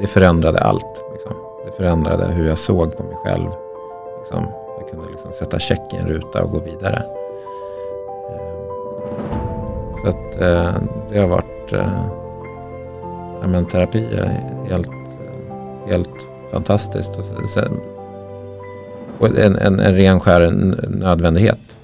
det förändrade allt. Liksom. Det förändrade hur jag såg på mig själv. Liksom, jag kunde liksom sätta check i en ruta och gå vidare. Ehm, så att eh, det har varit eh, ja, men terapi är helt, helt fantastiskt. Och, sen, och en, en, en ren skär nödvändighet.